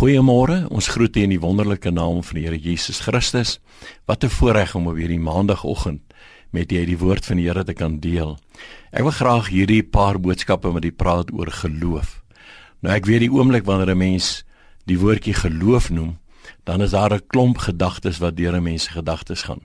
Goeiemôre. Ons groet u in die wonderlike naam van die Here Jesus Christus. Wat 'n voorreg om op hierdie maandagooggend met u die woord van die Here te kan deel. Ek wil graag hierdie paar boodskappe met u praat oor geloof. Nou ek weet die oomblik wanneer 'n mens die woordjie geloof noem, dan is daar 'n klomp gedagtes wat deur 'n mens se gedagtes gaan.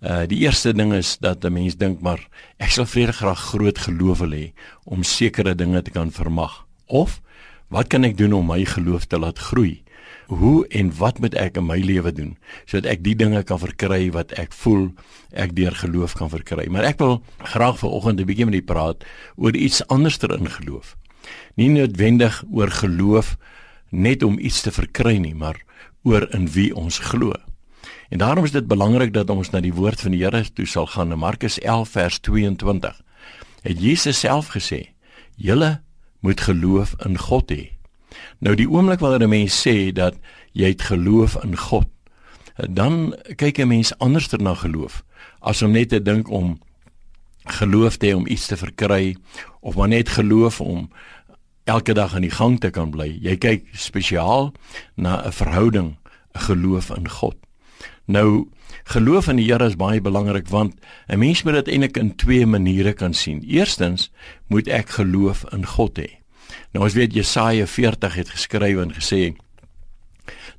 Uh die eerste ding is dat 'n mens dink maar ek sal vrede graag groot geloof wil hê om sekere dinge te kan vermag. Of Wat kan ek doen om my geloof te laat groei? Hoe en wat moet ek in my lewe doen sodat ek die dinge kan verkry wat ek voel ek deur geloof kan verkry? Maar ek wil graag vanoggend 'n bietjie met u praat oor iets anderster in geloof. Nie noodwendig oor geloof net om iets te verkry nie, maar oor in wie ons glo. En daarom is dit belangrik dat ons na die woord van die Here toe sal gaan in Markus 11 vers 22. Het Jesus self gesê: "Julle moet geloof in God hê. Nou die oomblik wanneer 'n mens sê dat jy het geloof in God, dan kyk 'n mens anderster na geloof as om net te dink om geloof te hê om iets te verkry of maar net geloof om elke dag aan die gang te kan bly. Jy kyk spesiaal na 'n verhouding, 'n geloof in God. Nou geloof in die Here is baie belangrik want 'n mens moet dit eintlik in twee maniere kan sien. Eerstens moet ek geloof in God hê. Nou ons weet Jesaja 40 het geskryf en gesê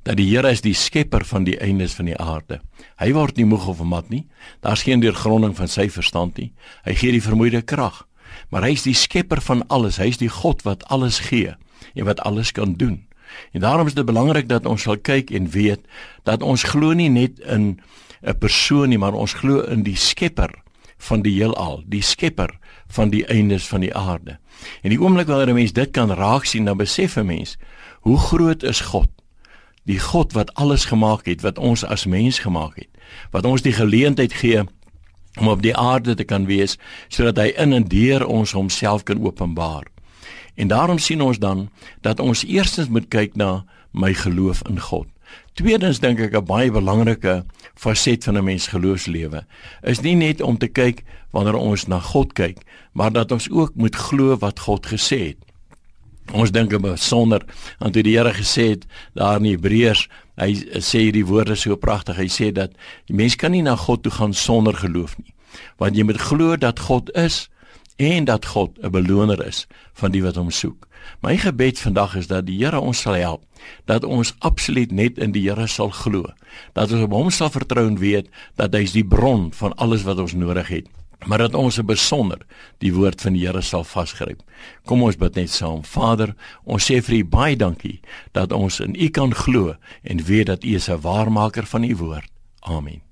dat die Here is die skepper van die eindes van die aarde. Hy word nie moeg of mat nie. Daar's geen deurgronding van sy verstand nie. Hy gee die vermoeide krag. Maar hy is die skepper van alles. Hy is die God wat alles gee en wat alles kan doen. En daarom is dit belangrik dat ons sal kyk en weet dat ons glo nie net in 'n persoon nie, maar ons glo in die skepper van die heelal, die skepper van die eindes van die aarde. En die oomblik wanneer 'n mens dit kan raak sien, dan besef 'n mens hoe groot is God. Die God wat alles gemaak het, wat ons as mens gemaak het, wat ons die geleentheid gee om op die aarde te kan wees sodat hy in en deur ons homself kan openbaar. En daarom sien ons dan dat ons eerstens moet kyk na my geloof in God. Tweedens dink ek 'n baie belangrike faset van 'n mens geloofslewe is nie net om te kyk wanneer ons na God kyk, maar dat ons ook moet glo wat God gesê het. Ons dink besonder aan toe die Here gesê het daar in Hebreërs, hy sê hierdie woorde so pragtig. Hy sê dat die mens kan nie na God toe gaan sonder geloof nie. Want jy moet glo dat God is en dat God 'n beloner is van die wat hom soek. My gebed vandag is dat die Here ons sal help, dat ons absoluut net in die Here sal glo, dat ons op hom sal vertrou en weet dat hy is die bron van alles wat ons nodig het, maar dat ons besonder die woord van die Here sal vasgryp. Kom ons bid net saam. Vader, ons sê vir U baie dankie dat ons in U kan glo en weet dat U is 'n waarmaker van U woord. Amen.